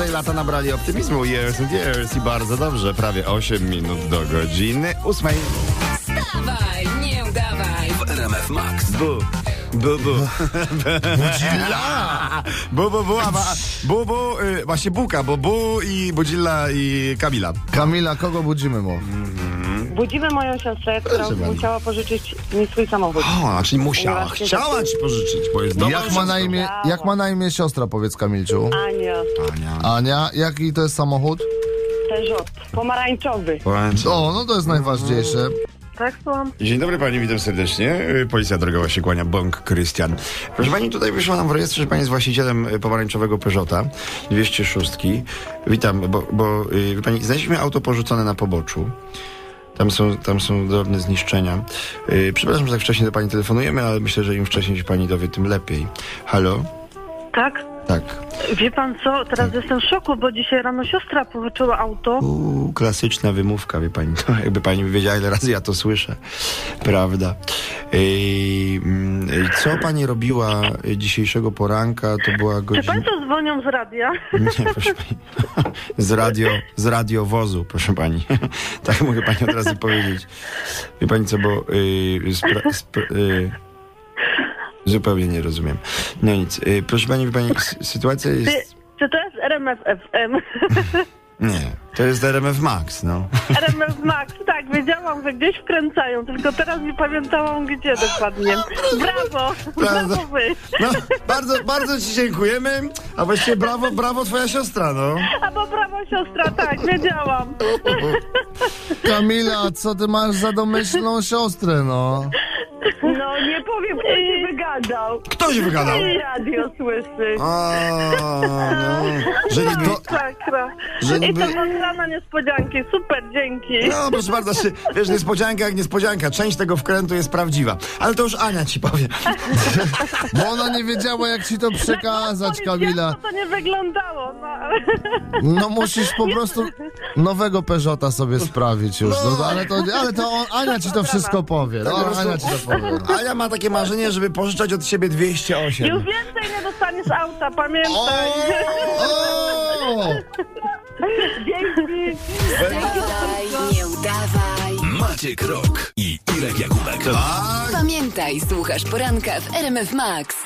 Andrzej lata nabrali optymizmu. Years and years i bardzo dobrze. Prawie 8 minut do godziny 8. Wstawaj, nie udawaj. W RMF Max. Bu. Bu, bu. Budzilla! Bu, bu, bu, a, ma- bu, bu, y, właśnie buka, bo bu i Budzilla i Kamila. Kamila, kogo budzimy mu? Budzimy moją siostrę, która Proszę musiała pożyczyć mi swój samochód. O, czyli musiała, chciała ci pożyczyć, bo jest Jak ma, na imię, jak ma na imię siostra, powiedz Kamilciu? Ania, Ania. Ania, jaki to jest samochód? Peugeot, pomarańczowy. O, no to jest najważniejsze. Tak, słucham? Dzień dobry pani, witam serdecznie. Y, Policja drogowa się kłania, Bąk Krystian. Proszę pani, tutaj wyszło nam w rejestrze, że pani jest właścicielem y, pomarańczowego Peugeota 206. Witam, bo, bo y, wie pani, znaleźliśmy auto porzucone na poboczu. Tam są, tam są drobne zniszczenia. Y, przepraszam, że tak wcześnie do pani telefonujemy, ale myślę, że im wcześniej się pani dowie, tym lepiej. Halo? Tak? Tak. Wie pan co, teraz jestem w szoku, bo dzisiaj rano siostra pożyczyła auto. Uuu, klasyczna wymówka, wie pani. To jakby pani wiedziała, ile razy ja to słyszę. Prawda. Ej, mm, co pani robiła y, dzisiejszego poranka? To była Czy godzina... państwo dzwonią z radia? Nie, proszę pani. Z radio, z radiowozu, proszę pani. tak mogę pani od razu powiedzieć. Wie pani co, bo... Yy, spra- spra- yy, zupełnie nie rozumiem. No nic. Yy, proszę pani, wie pani, sytuacja Czy, jest... czy to jest RMF FM? Nie, to jest RMF Max, no. RMF Max, tak, wiedziałam, że gdzieś wkręcają, tylko teraz nie pamiętałam gdzie dokładnie. Brawo, brawo wy. No, bardzo, bardzo ci dziękujemy. A właściwie brawo, brawo twoja siostra, no. A bo brawo siostra, tak, wiedziałam. Kamila, co ty masz za domyślną siostrę? No nie powiem, kto się wygadał. Kto się wygadał? I radio słyszy. A, no. Że niby, Sakra. że I niby... to od rana niespodzianki. Super, dzięki. No, proszę bardzo, się- wiesz, niespodzianka jak niespodzianka. Część tego wkrętu jest prawdziwa. Ale to już Ania ci powie. Bo ona nie wiedziała, jak ci to przekazać, Kamila. Jak to nie wyglądało, no. No musisz po prostu nowego Peugeota sobie sprawić już. No, ale to, ale to on, Ania ci to wszystko powie. Tak po No, Ania ci to powie. Ania ma takie marzenie, żeby pożyczać od siebie 208. Już więcej nie dostaniesz auta, pamiętaj. O! Dzięki. Wstawaj, nie udawaj. Maciek Rok i Irek Jakubek. Pamiętaj, słuchasz poranka w RMF Max.